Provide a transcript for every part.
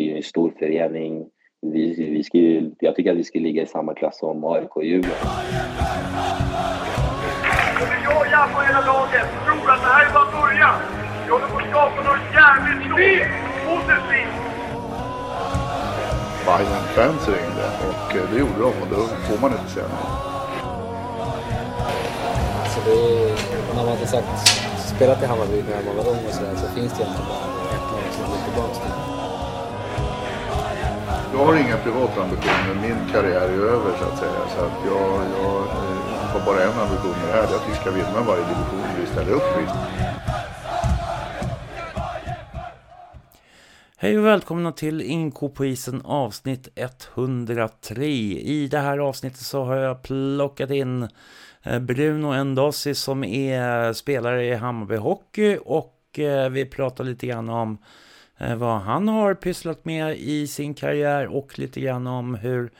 det är en stor förening. Vi, vi ska ju, jag tycker att vi ska ligga i samma klass som AIK och Djurgården. Jag på hela laget tror att det här är bara början. Vi håller på att skapa något jävligt stort. Positivt. Bayern-fans ringde och eh, det gjorde de och då får man inte säga nej. Så det är, när man har sagt, spelat i Hammarby när man var ung och sådär så finns det egentligen bara ett lag som går tillbaka till. Jag har inga privata ambitioner, min karriär är över så att säga. Så att jag, jag eh, har bara en ambition med det här, det är att vi ska vinna varje division vi ställer upp i. Hej och välkomna till Inko på isen avsnitt 103. I det här avsnittet så har jag plockat in eh, Bruno Endossi som är spelare i Hammarby Hockey och eh, vi pratar lite grann om Eh, vad han har pysslat med i sin karriär och lite grann om hur,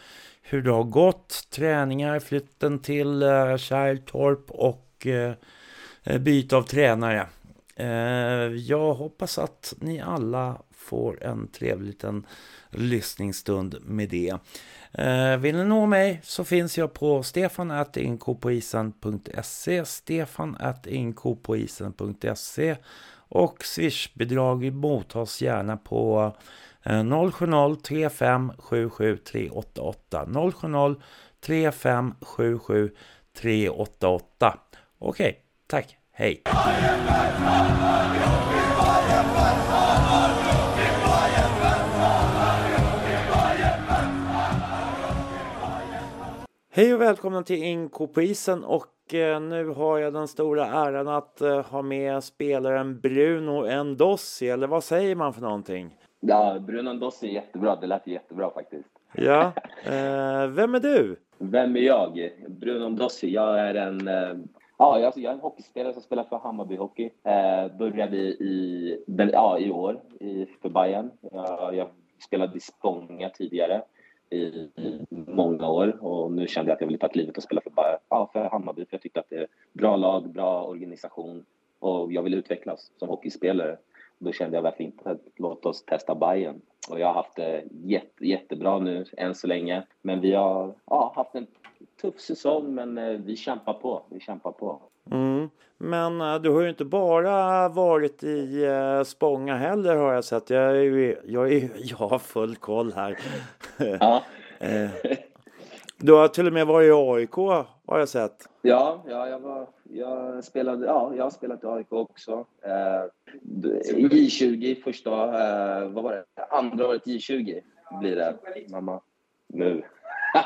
hur det har gått, träningar, flytten till eh, Kärrtorp och eh, byte av tränare. Jag hoppas att ni alla får en trevlig liten lyssningsstund med det. Vill ni nå mig så finns jag på stefanattinkopoisen.se stefanattinkopoisen.se och swishbidrag mottas gärna på 070 35 77 388 070 35 77 388 Okej, tack, hej! Hej och välkomna till Inko på isen och nu har jag den stora äran att eh, ha med spelaren Bruno Endossi, eller vad säger man för någonting? Ja, Bruno Endossi är jättebra, det lät jättebra faktiskt. Ja, eh, vem är du? Vem är jag? Bruno Endossi, jag är en eh, Ja, jag, jag är en hockeyspelare som spelar för Hammarby Hockey. Eh, började i, ja, i år i, för Bayern. Jag, jag spelade i Spånga tidigare i många år och nu kände jag att jag ville ta livet och spela för, ja, för Hammarby för jag tyckte att det är bra lag, bra organisation och jag vill utvecklas som hockeyspelare. Då kände jag varför inte låt oss testa Bayern och jag har haft det jätte, jättebra nu än så länge. Men vi har ja, haft en tuff säsong men eh, vi kämpar på, vi kämpar på. Mm. Men eh, du har ju inte bara varit i eh, Spånga heller har jag sett. Jag, är ju, jag, är, jag har full koll här. Ja. uh, du har till och med varit i AIK har jag sett. Ja, ja jag, var, jag, spelade, ja, jag har spelat i AIK också. I J20 första, vad var det? Andra året J20 blir det, mamma. Nu.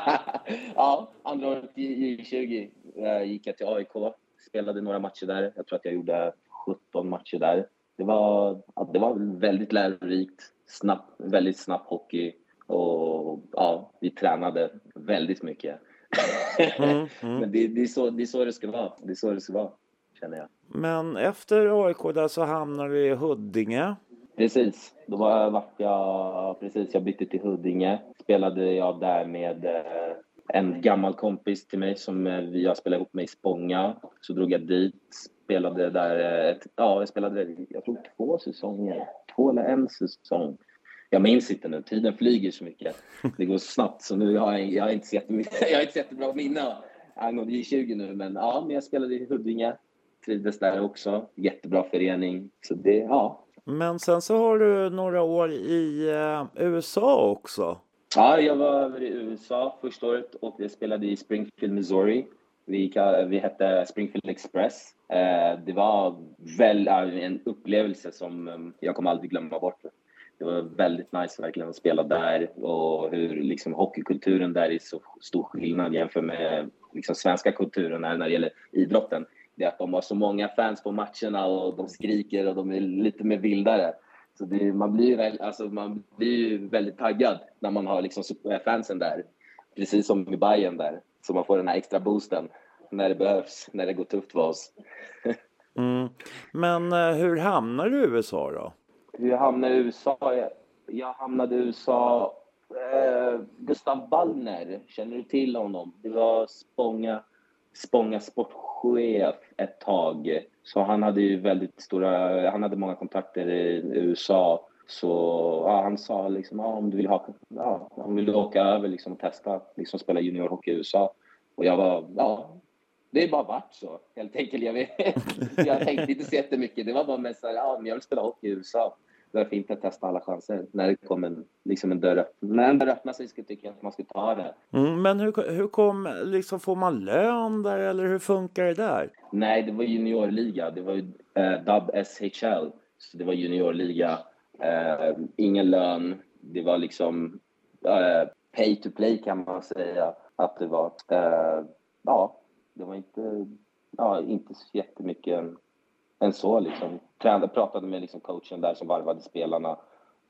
ja, andra året i J20 gick jag till AIK spelade några matcher där. Jag tror att jag gjorde 17 matcher där. Det var, det var väldigt lärorikt, snabb, väldigt snabb hockey och ja, vi tränade väldigt mycket. Mm, mm. Men det, det, är så, det är så det ska vara. Det är så det ska vara, känner jag. Men efter AIK där så hamnade du i Huddinge. Precis. Då var, vart jag, precis, jag bytte till Huddinge. Spelade jag där med eh, en gammal kompis till mig som eh, jag spelade ihop med i Spånga. Så drog jag dit, spelade där, ett, ja jag spelade, jag tror två säsonger, två eller en säsong. Jag minns inte nu, tiden flyger så mycket. Det går snabbt så nu har jag, jag har inte så jag har inte så jättebra minne angående J20 nu men ja, men jag spelade i Huddinge. Trivdes där också, jättebra förening. Så det, ja. Men sen så har du några år i uh, USA också. Ja, jag var över i USA första året och jag spelade i Springfield, Missouri. Vi, vi hette Springfield Express. Eh, det var väl en upplevelse som eh, jag kommer aldrig glömma bort. Det var väldigt nice verkligen att spela där och hur liksom hockeykulturen där är så stor skillnad jämfört med liksom svenska kulturen när det gäller idrotten. Det är att de har så många fans på matcherna och de skriker och de är lite mer vildare. Så det, man, blir alltså, man blir ju väldigt taggad när man har liksom fansen där. Precis som i Bayern där. Så man får den här extra boosten när det behövs, när det går tufft för oss. mm. Men eh, hur hamnade du i USA då? Hur jag hamnade i USA? Jag, hamnade i USA... Eh, Gustav Wallner, känner du till honom? Det var Spånga, Spånga sportchef ett tag. Så han hade ju väldigt stora, han hade många kontakter i USA Så ja, han sa liksom, ja, om du vill, ha, ja, om du vill åka över liksom, och testa, liksom spela juniorhockey i USA. Och jag var, ja, det är bara vart så helt enkelt. Jag, vet, jag tänkte inte så jättemycket. Det var bara mest så här, ja, men jag vill spela hockey i USA. Fint att testa alla chanser. När det kom en, liksom en dörr När en dörr öppnar sig tycker jag att man ska ta det. Mm, men hur, hur kom, liksom, får man lön där eller hur funkar det där? Nej, det var juniorliga. Det var ju eh, Dub SHL. Så det var juniorliga. Eh, ingen lön. Det var liksom eh, pay to play kan man säga att det var. Eh, ja, det var inte, ja, inte så jättemycket än, så. Liksom. Tränade, pratade med liksom coachen där som varvade spelarna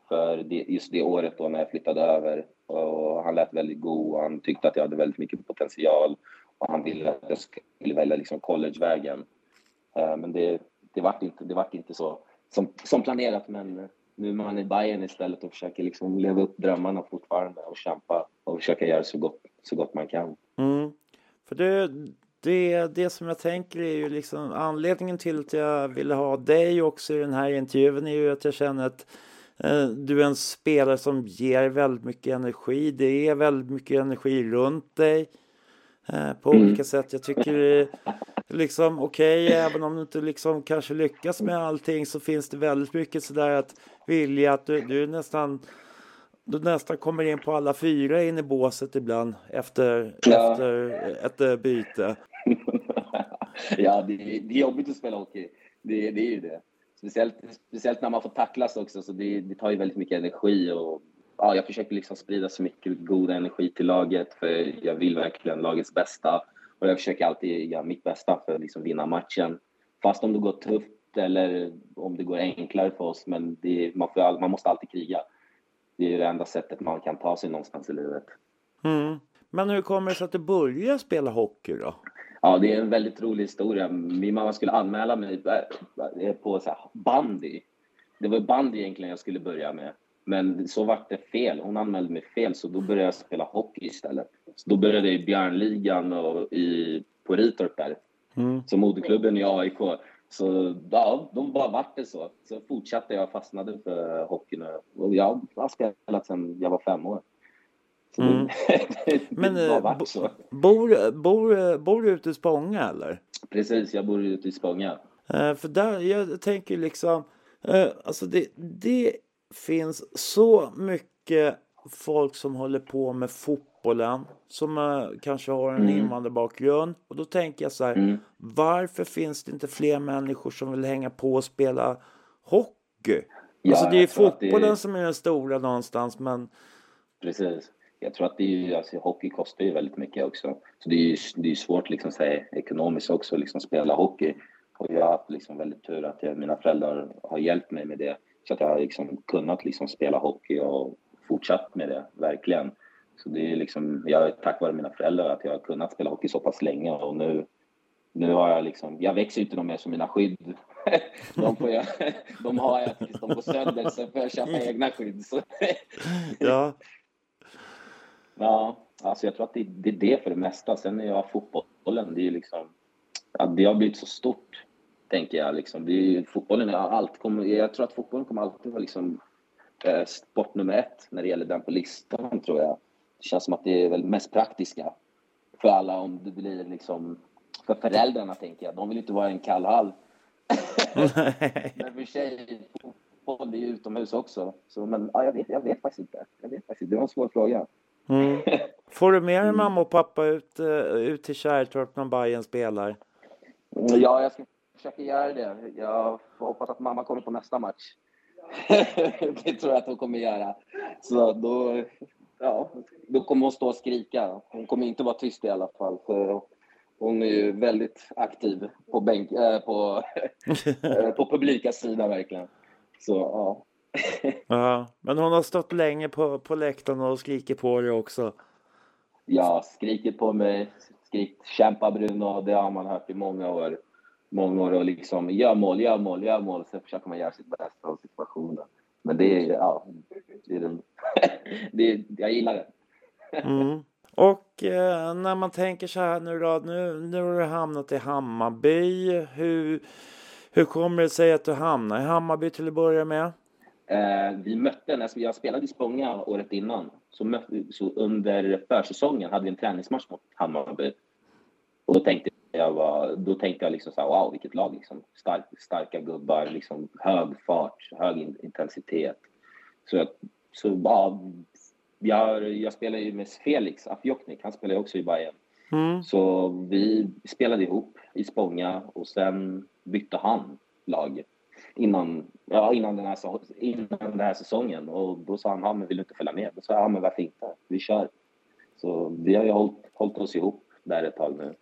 för det, just det året då när jag flyttade över. Och han lät väldigt god och han tyckte att jag hade väldigt mycket potential. Och han ville att jag skulle välja liksom collegevägen. Eh, men det, det vart inte, det vart inte så som, som planerat. Men nu är man i Bayern istället och försöker liksom leva upp drömmarna fortfarande och kämpa och försöka göra så gott, så gott man kan. Mm. För det, det, det som jag tänker är ju liksom anledningen till att jag ville ha dig också i den här intervjun är ju att jag känner att eh, du är en spelare som ger väldigt mycket energi. Det är väldigt mycket energi runt dig eh, på mm. olika sätt. Jag tycker det liksom okej, okay, även om du inte liksom kanske lyckas med allting så finns det väldigt mycket sådär att vilja att du, du nästan du nästan kommer in på alla fyra in i båset ibland efter, ja. efter ett byte. ja, det, det, är jobbigt att spela hockey. Det, det är ju det. Speciellt, speciellt när man får tacklas också, så det, det tar ju väldigt mycket energi. Och, ja, jag försöker liksom sprida så mycket god energi till laget, för jag vill verkligen lagets bästa. Och jag försöker alltid göra mitt bästa för att liksom vinna matchen. Fast om det går tufft eller om det går enklare för oss, men det, man, får, man måste alltid kriga. Det är det enda sättet man kan ta sig någonstans i livet. Mm. Men hur kommer det sig att du började spela hockey då? Ja, det är en väldigt rolig historia. Min mamma skulle anmäla mig eh, på så bandy. Det var bandy egentligen jag skulle börja med. Men så vart det fel. Hon anmälde mig fel, så då började jag spela hockey istället. Så då började jag i Björnligan och i, på Ritorp där. Mm. Så moderklubben i AIK. Så ja, då bara vart det så. Så fortsatte jag, fastnade för hockeyn. Och jag har spelat sedan jag var fem år. Mm. Men eh, bor, bor, bor du ute i Spånga eller? Precis, jag bor ute i Spånga. Uh, för där, jag tänker liksom, uh, alltså det, det finns så mycket folk som håller på med fotbollen som uh, kanske har en mm. invandrarbakgrund. Och då tänker jag så här, mm. varför finns det inte fler människor som vill hänga på och spela hockey? Ja, alltså det är fotbollen det som är den stora någonstans men Precis jag tror att det är alltså, hockey kostar ju väldigt mycket också. Så det är det är svårt liksom säga ekonomiskt också liksom spela hockey. Och jag har haft liksom väldigt tur att jag, mina föräldrar har hjälpt mig med det. Så att jag har liksom kunnat liksom spela hockey och fortsatt med det, verkligen. Så det är liksom, jag tack vare mina föräldrar att jag har kunnat spela hockey så pass länge och nu, nu har jag liksom, jag växer inte de mer som mina skydd. De, får jag, de har jag tills de går sönder, sen får jag köpa egna skydd. Så. Ja, Ja, alltså jag tror att det, det, är det för det mesta. Sen är jag fotbollen, det är liksom... Ja, det har blivit så stort, tänker jag. Liksom. Det är, fotbollen är allt. Kommer, jag tror att fotbollen kommer alltid vara liksom, eh, sport nummer ett när det gäller den på listan, tror jag. Det känns som att det är väl mest praktiska för alla om det blir liksom... För föräldrarna, tänker jag. De vill inte vara en kall hall. Men för sig, fotboll är ju utomhus också. Så, men ja, jag, vet, jag vet faktiskt inte. Jag vet faktiskt inte. Det var en svår fråga. Mm. Får du med dig mm. mamma och pappa ut, uh, ut till Kärrtorp när Bayern spelar? Ja, jag ska försöka göra det. Jag hoppas att mamma kommer på nästa match. det tror jag att hon kommer göra. Så då, ja, då kommer hon stå och skrika. Hon kommer inte vara tyst i alla fall. För hon är ju väldigt aktiv på, bänk, äh, på, på publika sida verkligen. Så ja, ja, men hon har stått länge på, på läktaren och skrikit på dig också. Ja, skrikit på mig, skrikit kämpa Bruno, det har man hört i många år. Många år och liksom gör mål, gör mål, gör mål. Sen försöker man göra sitt bästa av situationen. Men det är, ja, det är den, det är, jag gillar det. Mm. Och eh, när man tänker så här nu då, nu, nu har du hamnat i Hammarby. Hur, hur kommer det sig att du hamnar i Hammarby till att börja med? Eh, vi mötte, när jag spelade i Spånga året innan, så, mötte, så under försäsongen hade vi en träningsmatch mot Hammarby. Och då tänkte jag, var, då tänkte jag liksom så här, wow, vilket lag liksom. Stark, starka gubbar, liksom hög fart, hög intensitet. Så, jag, så ja, jag, jag spelar ju med Felix Afjoknik, han spelar ju också i Bayern. Mm. Så vi spelade ihop i Spånga och sen bytte han lag innan, ja, innan, den här, innan den här säsongen. Och då sa han, ja, men vill du inte följa med? Då sa jag, ja, men varför inte? Vi kör. Så vi har ju hållit, hållit oss ihop där ett tag nu.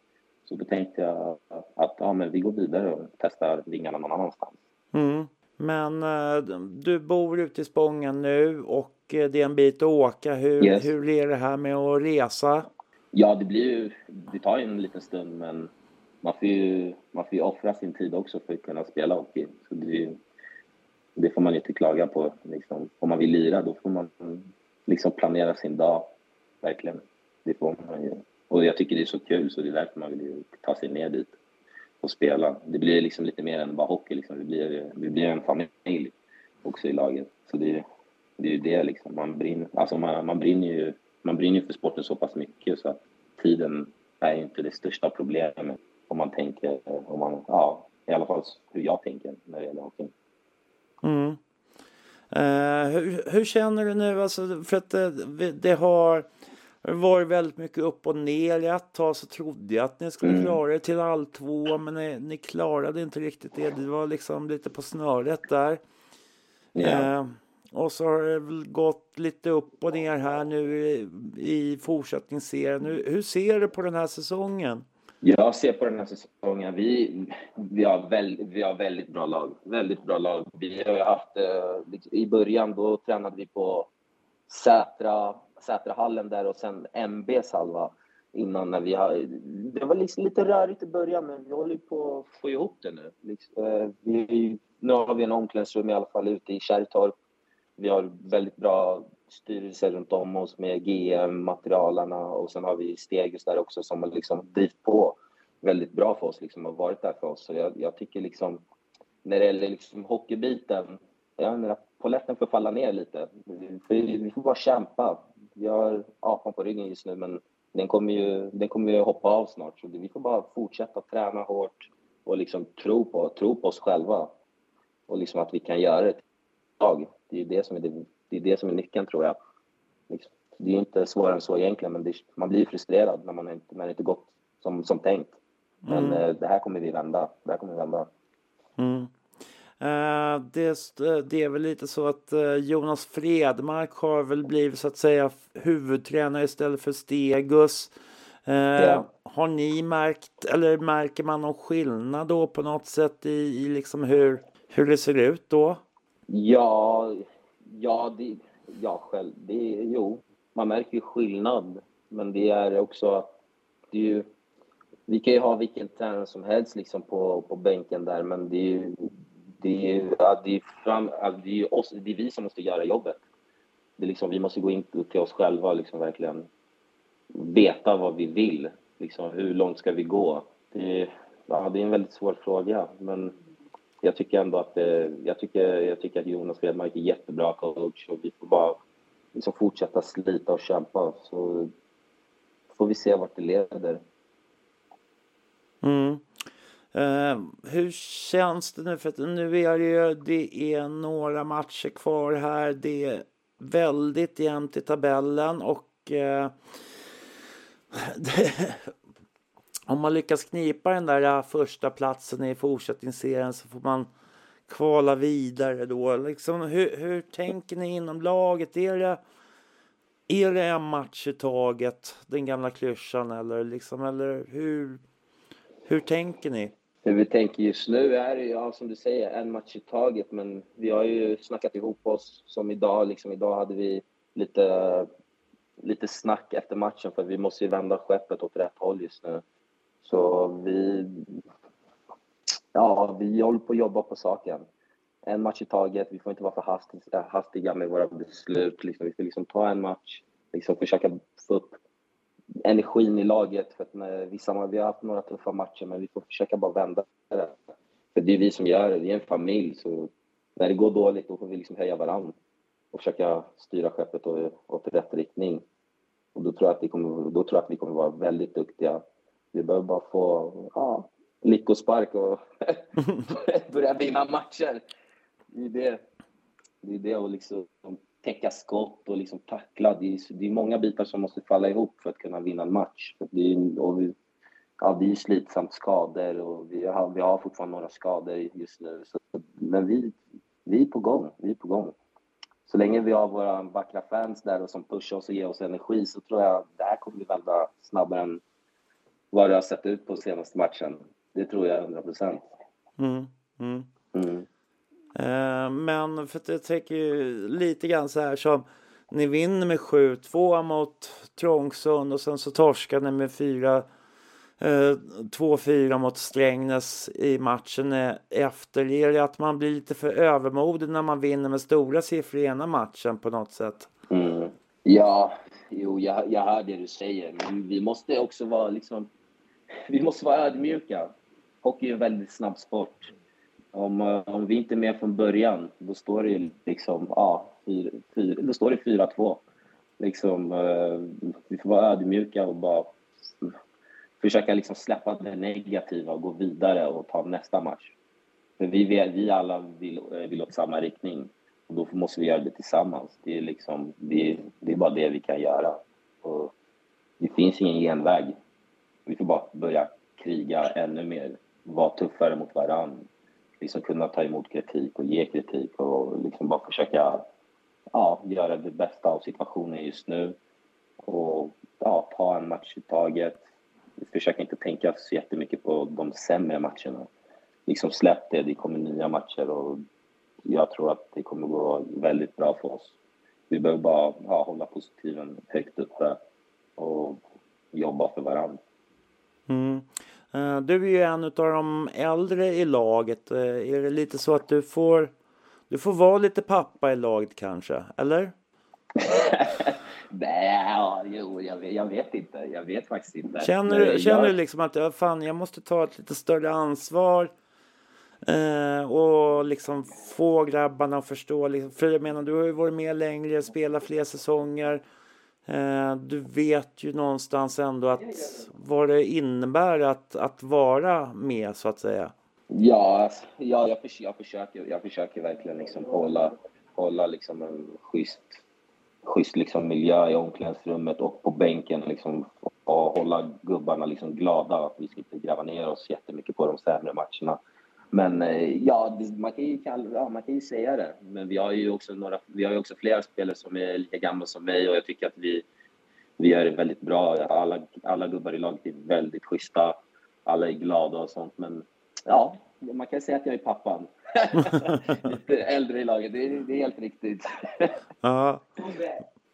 Så då tänkte jag att ja, men vi går vidare och testar vingarna någon annanstans. Mm. Men uh, du bor ute i Spången nu och uh, det är en bit att åka. Hur, yes. hur är det här med att resa? Ja, det blir ju, det tar ju en liten stund men man får ju, man får ju offra sin tid också för att kunna spela hockey. Så det, det får man inte klaga på. Liksom. Om man vill lira då får man liksom planera sin dag, verkligen. Det får man ju. Och jag tycker det är så kul så det är därför man vill ta sig ner dit och spela. Det blir liksom lite mer än bara hockey liksom. Det blir, det blir en familj också i laget. Så det, det är ju det liksom. Man brinner, alltså man, man brinner ju man brinner för sporten så pass mycket så att tiden är inte det största problemet om man tänker, om man, ja, i alla fall hur jag tänker när det gäller hockey. Mm. Uh, hur, hur, känner du nu? Alltså, för att det, det har varit väldigt mycket upp och ner. Ett tag så trodde jag att ni skulle mm. klara er till all två, men ni, ni, klarade inte riktigt det. Det var liksom lite på snöret där. Yeah. Uh, och så har det väl gått lite upp och ner här nu i, i fortsättningsserien. Hur, hur ser du på den här säsongen? Jag ser på den här säsongen, vi, vi, har, väldigt, vi har väldigt bra lag. Väldigt bra lag. Vi har haft, eh, liksom, I början då tränade vi på Sätra, Sätrahallen där och sen MBs halva innan när vi har, Det var liksom lite rörigt i början men vi håller på att få ihop det nu. Liksom, eh, vi, nu har vi en omklädningsrum i alla fall ute i Kärrtorp. Vi har väldigt bra styrelse runt om oss med GM, materialarna och sen har vi Stegus där också som har liksom drivit på väldigt bra för oss, liksom har varit där för oss. Så jag, jag tycker liksom, när det gäller liksom hockeybiten, jag menar, poletten får falla ner lite. Vi, vi får bara kämpa. Vi har apan på ryggen just nu, men den kommer ju, den kommer ju hoppa av snart. Så vi får bara fortsätta träna hårt och liksom tro på, tro på oss själva. Och liksom att vi kan göra det Det är ju det som är det det är det som är nyckeln tror jag. Liksom, det är inte svårare än så egentligen, men det, man blir frustrerad när man inte, när det inte gått som, som tänkt. Men mm. Eh, det här kommer vi vända. Det här kommer vi vända. Mm. Uh, det, det, är väl lite så att uh, Jonas Fredmark har väl blivit så att säga huvudtränare istället för Stegus. Ja. Har ni märkt, eller märker man någon skillnad då på något sätt i, i liksom hur, hur det ser ut då? Ja, Ja, det, ja själv. Det, jo, man märker ju skillnad. Men det är också det är ju, vi kan ju ha vilken tränare som helst liksom på, på bänken där, men det är ju det är, det är, fram, det är, oss, det är vi som måste göra jobbet. Det är liksom, vi måste gå in till oss själva och liksom verkligen veta vad vi vill. Liksom, hur långt ska vi gå? Det är, ja, det är en väldigt svår fråga, men jag tycker ändå att, eh, jag tycker, jag tycker att Jonas Redmark är jättebra coach och vi får bara liksom fortsätta slita och kämpa så får vi se vart det leder. Mm. Eh, hur känns det nu? För att nu är det ju det är några matcher kvar här. Det är väldigt jämnt i tabellen och eh, det, om man lyckas knipa den där äh, första platsen i fortsättningsserien så får man kvala vidare då. Liksom, hur, hur tänker ni inom laget? Är det, är det en match i taget, den gamla klyschan, eller, liksom, eller hur, hur tänker ni? Hur vi tänker just nu är det, ja, som du säger, en match i taget. Men vi har ju snackat ihop oss som idag. Liksom, idag hade vi lite, lite snack efter matchen för vi måste ju vända skeppet åt rätt håll just nu. Så vi, ja, vi håller på att jobba på saken. En match i taget. Vi får inte vara för äh, hastiga med våra beslut. Liksom, vi ska liksom ta en match, liksom försöka få upp energin i laget. För att med vissa, vi har haft några tuffa matcher, men vi får försöka bara vända det. För det är vi som gör det. Vi är en familj, så när det går dåligt då får vi liksom höja varandra och försöka styra skeppet åt rätt riktning. Och då tror jag att, vi kommer, då tror jag att vi kommer vara väldigt duktiga. Vi behöver bara få ja, lyckospark och börja vinna matcher. Det är det. Det är det att liksom täcka skott och liksom tackla. Det är, det är många bitar som måste falla ihop för att kunna vinna en match. Det är, och vi, ja, det är slitsamt skador och vi har, vi har fortfarande några skador just nu. Så, men vi, vi är på gång. Vi är på gång. Så länge vi har våra vackra fans där och som pushar oss och ger oss energi så tror jag det här kommer bli vända snabbare än vad det har sett ut på senaste matchen. Det tror jag 100 procent. Mm, mm. mm. Eh, men för att jag tänker ju lite grann så här som ni vinner med 7-2 mot Trångsund och sen så torskar ni med 4 2-4 eh, mot Strängnäs i matchen efter. Är det att man blir lite för övermodig när man vinner med stora siffror i ena matchen på något sätt? Mm. Ja, jo, jag, jag hör det du säger, men vi måste också vara liksom... Vi måste vara ödmjuka. Hockey är en väldigt snabb sport. Om, eh, om vi inte är med från början, då står det liksom, ja, då står det 4-2. Liksom, eh, vi får vara ödmjuka och bara försöka liksom släppa det negativa och gå vidare och ta nästa match. För vi, vi alla vill, eh, vill åt samma riktning och då måste vi göra det tillsammans. Det är, liksom, det, det är bara det vi kan göra. Och det finns ingen genväg. Vi får bara börja kriga ännu mer, vara tuffare mot varandra liksom kunna ta emot kritik och ge kritik och liksom bara försöka ja, göra det bästa av situationen just nu. Och ja, ta en match i taget. Försök inte tänka så jättemycket på de sämre matcherna. Liksom släpp det, det kommer nya matcher och jag tror att det kommer gå väldigt bra för oss. Vi behöver bara ja, hålla positiven högt uppe och jobba för varandra. Mm. Eh, du är ju en av de äldre i laget. Eh, är det lite så att du får, du får vara lite pappa i laget kanske, eller? Nej, jo, jag vet, jag vet, inte. Jag vet faktiskt inte. Känner, du, känner du liksom att ja, fan, jag måste ta ett lite större ansvar eh, och liksom få grabbarna att förstå? Liksom, för jag menar, du har ju varit med längre, spelat fler säsonger. Eh, du vet ju någonstans ändå att vad det innebär att, att vara med så att säga. Ja, ja jag, försöker, jag, försöker, jag försöker verkligen liksom hålla, hålla liksom en schysst, schysst liksom miljö i omklädningsrummet och på bänken liksom, och hålla gubbarna liksom glada att vi ska inte gräva ner oss jättemycket på de sämre matcherna. Men eh, ja, man kan, ju kalla, ja, man kan ju säga det. Men vi har ju också, några, vi har också flera spelare som är lika gamla som mig och jag tycker att vi, vi gör det väldigt bra. Alla, alla gubbar i laget är väldigt schyssta. Alla är glada och sånt. Men ja, man kan säga att jag är pappan. Lite äldre i laget, det är, det är helt riktigt. ja.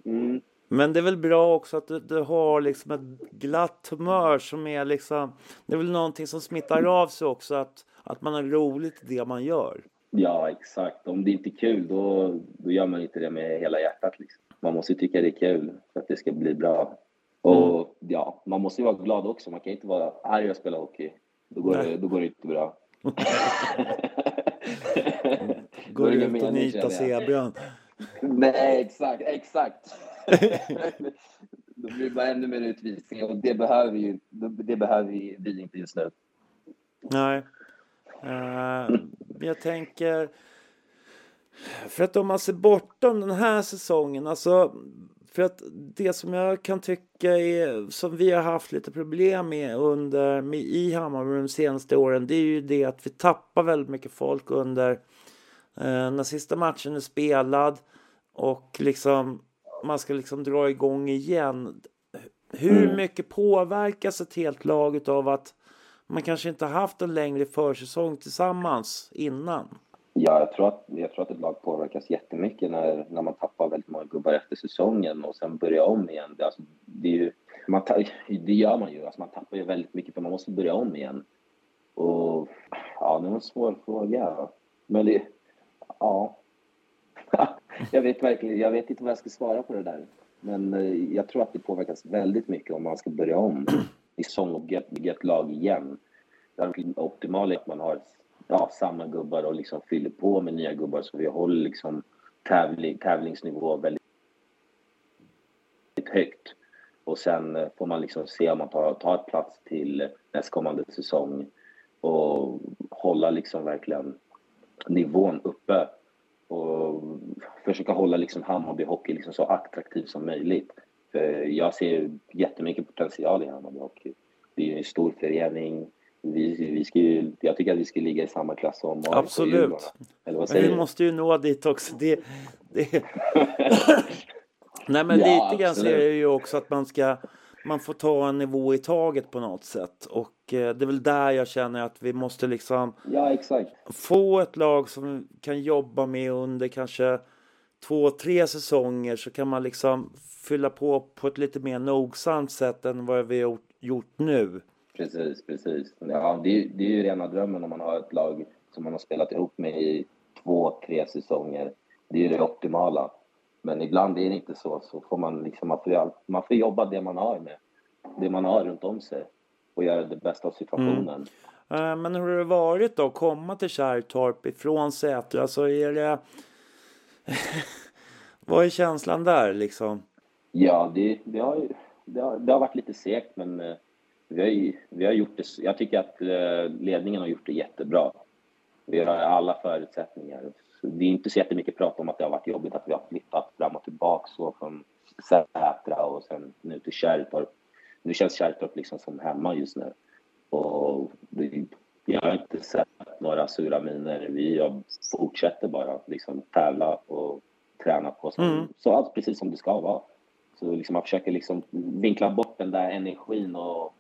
Mm. Men det är väl bra också att du, du, har liksom ett glatt humör som är liksom... Det är väl någonting som smittar av sig också att att man har roligt i det man gör. Ja, exakt. Om det inte är kul, då, då gör man inte det med hela hjärtat. Liksom. Man måste tycka det är kul för att det ska bli bra. Och mm. ja, man måste ju vara glad också. Man kan inte vara arg och spela hockey. Då går, det, då går det inte bra. går ut och nita zebran? Nej, exakt, exakt. då blir det bara ännu mer utvisning och det behöver, ju, det behöver vi inte just nu. Nej. Uh, jag tänker... För att om man ser bortom den här säsongen, alltså för att det som jag kan tycka är som vi har haft lite problem med under med, i Hammarby de senaste åren. Det är ju det att vi tappar väldigt mycket folk under eh, när sista matchen är spelad och liksom man ska liksom dra igång igen. Hur mm. mycket påverkas ett helt lag av att man kanske inte haft en längre försäsong tillsammans innan. Ja, jag tror att, jag tror att ett lag påverkas jättemycket när, när man tappar väldigt många gubbar efter säsongen och sen börjar om igen. Det, alltså, det, är ju, man, det gör man ju. Alltså, man tappar ju väldigt mycket för man måste börja om igen. Och ja, det var en svår fråga. Men det, ja. jag vet verkligen, jag vet inte vad jag ska svara på det där. Men eh, jag tror att det påverkas väldigt mycket om man ska börja om säsong och get, get lag igen. Det optimala är att man har ja, samma gubbar och liksom fyller på med nya gubbar så vi håller liksom tävling, tävlingsnivå väldigt högt. Och sen eh, får man liksom se om man tar, tar plats till nästkommande säsong och hålla liksom verkligen nivån uppe och försöka hålla liksom Hammarby Hockey liksom så attraktiv som möjligt. För jag ser jättemycket potential i Hammarby Hockey. Det är en stor förening. Vi, vi ska ju, jag tycker att vi ska ligga i samma klass som AIK Absolut. Eller vad Men vi säger måste ju nå dit också. Det, det... Nej men Ja, lite grann så är det ju också att man ska man får ta en nivå i taget på något sätt och eh, det är väl där jag känner att vi måste liksom Ja, exakt. få ett lag som kan jobba med under kanske två, tre säsonger så kan man liksom fylla på på ett lite mer nogsamt sätt än vad vi har gjort, nu. Precis, precis. Ja, det, är- det är ju rena drömmen om man har ett lag som man har spelat ihop med i två, tre säsonger. Det är ju det optimala. Men ibland är det inte så. Så får man liksom, man får, man får jobba det man har med. Det man har runt om sig. Och göra det bästa av situationen. Eh, Men hur har det varit då att komma till Kärrtorp ifrån Säter? Alltså är det... vad är känslan där liksom? Ja, det, det, har, det, har, det har varit lite segt, men eh, vi har, ju, vi har gjort det. Jag tycker att eh, ledningen har gjort det jättebra. Vi har alla förutsättningar. Så det är inte så jättemycket prat om att det har varit jobbigt att vi har flyttat fram och tillbaka så från Sätra och sen nu till Kärrtorp. Nu känns Kärrtorp liksom som hemma just nu. Och det, jag har inte sett några sura miner. Vi fortsätter bara liksom tävla och träna på som, Mm. så allt precis som det ska vara. Så liksom man försöker liksom vinkla bort den där energin och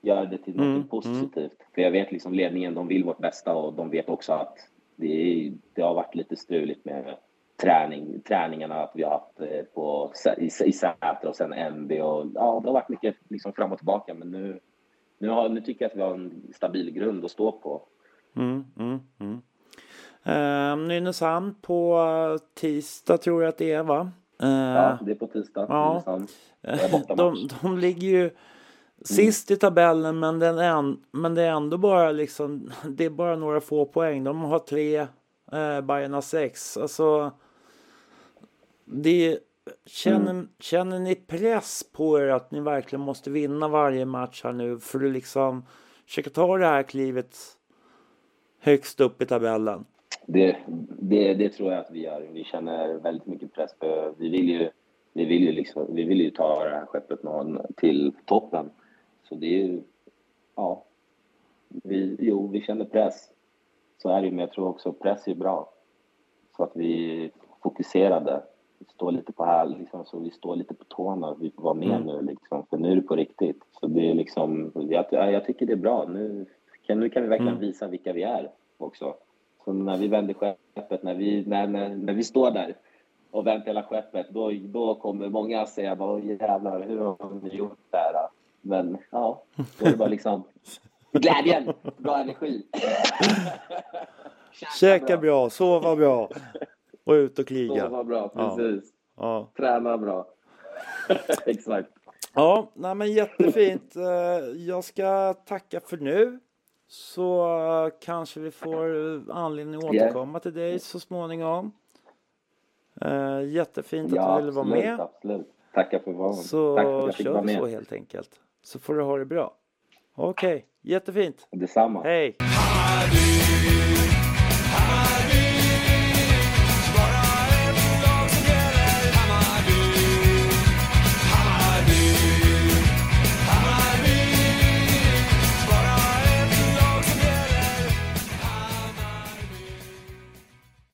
göra det till Mm, något positivt. För jag vet liksom ledningen, de vill vårt bästa och de vet också att det, det har varit lite struligt med träning, träningarna att vi har haft eh, på, i, i Säter och sen MB och ja, det har varit mycket liksom fram och tillbaka men nu, nu, har, nu tycker jag att vi har en stabil grund att stå på. Mm, mm, mm. Uh, Nynäshamn på eh, tisdag tror jag att det är va? Eh, Ja, det är på tisdag. Ja. De, de ligger ju sist i tabellen men, den är, en- men det är ändå bara liksom det är bara några få poäng. De har tre, eh, Bayern har sex. Alltså det känner, känner ni press på er att ni verkligen måste vinna varje match här nu för att liksom försöka ta det här klivet högst upp i tabellen? Det, det, det tror jag att vi gör. Vi känner väldigt mycket press för vi vill ju, vi vill ju, liksom, vi vill ju ta det här skeppet någon till toppen. Så det är ju, ja. Vi, jo, vi känner press. Så är det ju, men jag tror också press är bra. Så att vi fokuserade. Står lite på här, liksom, så vi står lite på tårna. Vi får vara med Mm. nu liksom, för nu är det på riktigt. Så det är liksom, jag, jag tycker det är bra. Nu kan, nu kan vi verkligen Mm. visa vilka vi är också. Så när vi vänder skeppet, när vi, när, när, när vi står där och vänt hela skeppet, då, då kommer många säga bara "Åh, jävlar, hur har ni gjort det här? Men ja, då är det bara liksom glädjen, bra energi. Käka bra, sova bra och ut och kriga. Sova bra, precis. Ja. Träna bra. Exakt. Ja, nej men jättefint. Eh, Jag ska tacka för nu. Så eh, kanske vi får anledning att återkomma till dig så småningom. Eh, Jättefint att Ja, du ville vara med. absolut. Tackar för varon. Så Tack för att jag fick kör vara vi så med. helt enkelt. Så får du ha det bra. Okej, jättefint. Detsamma. Hej!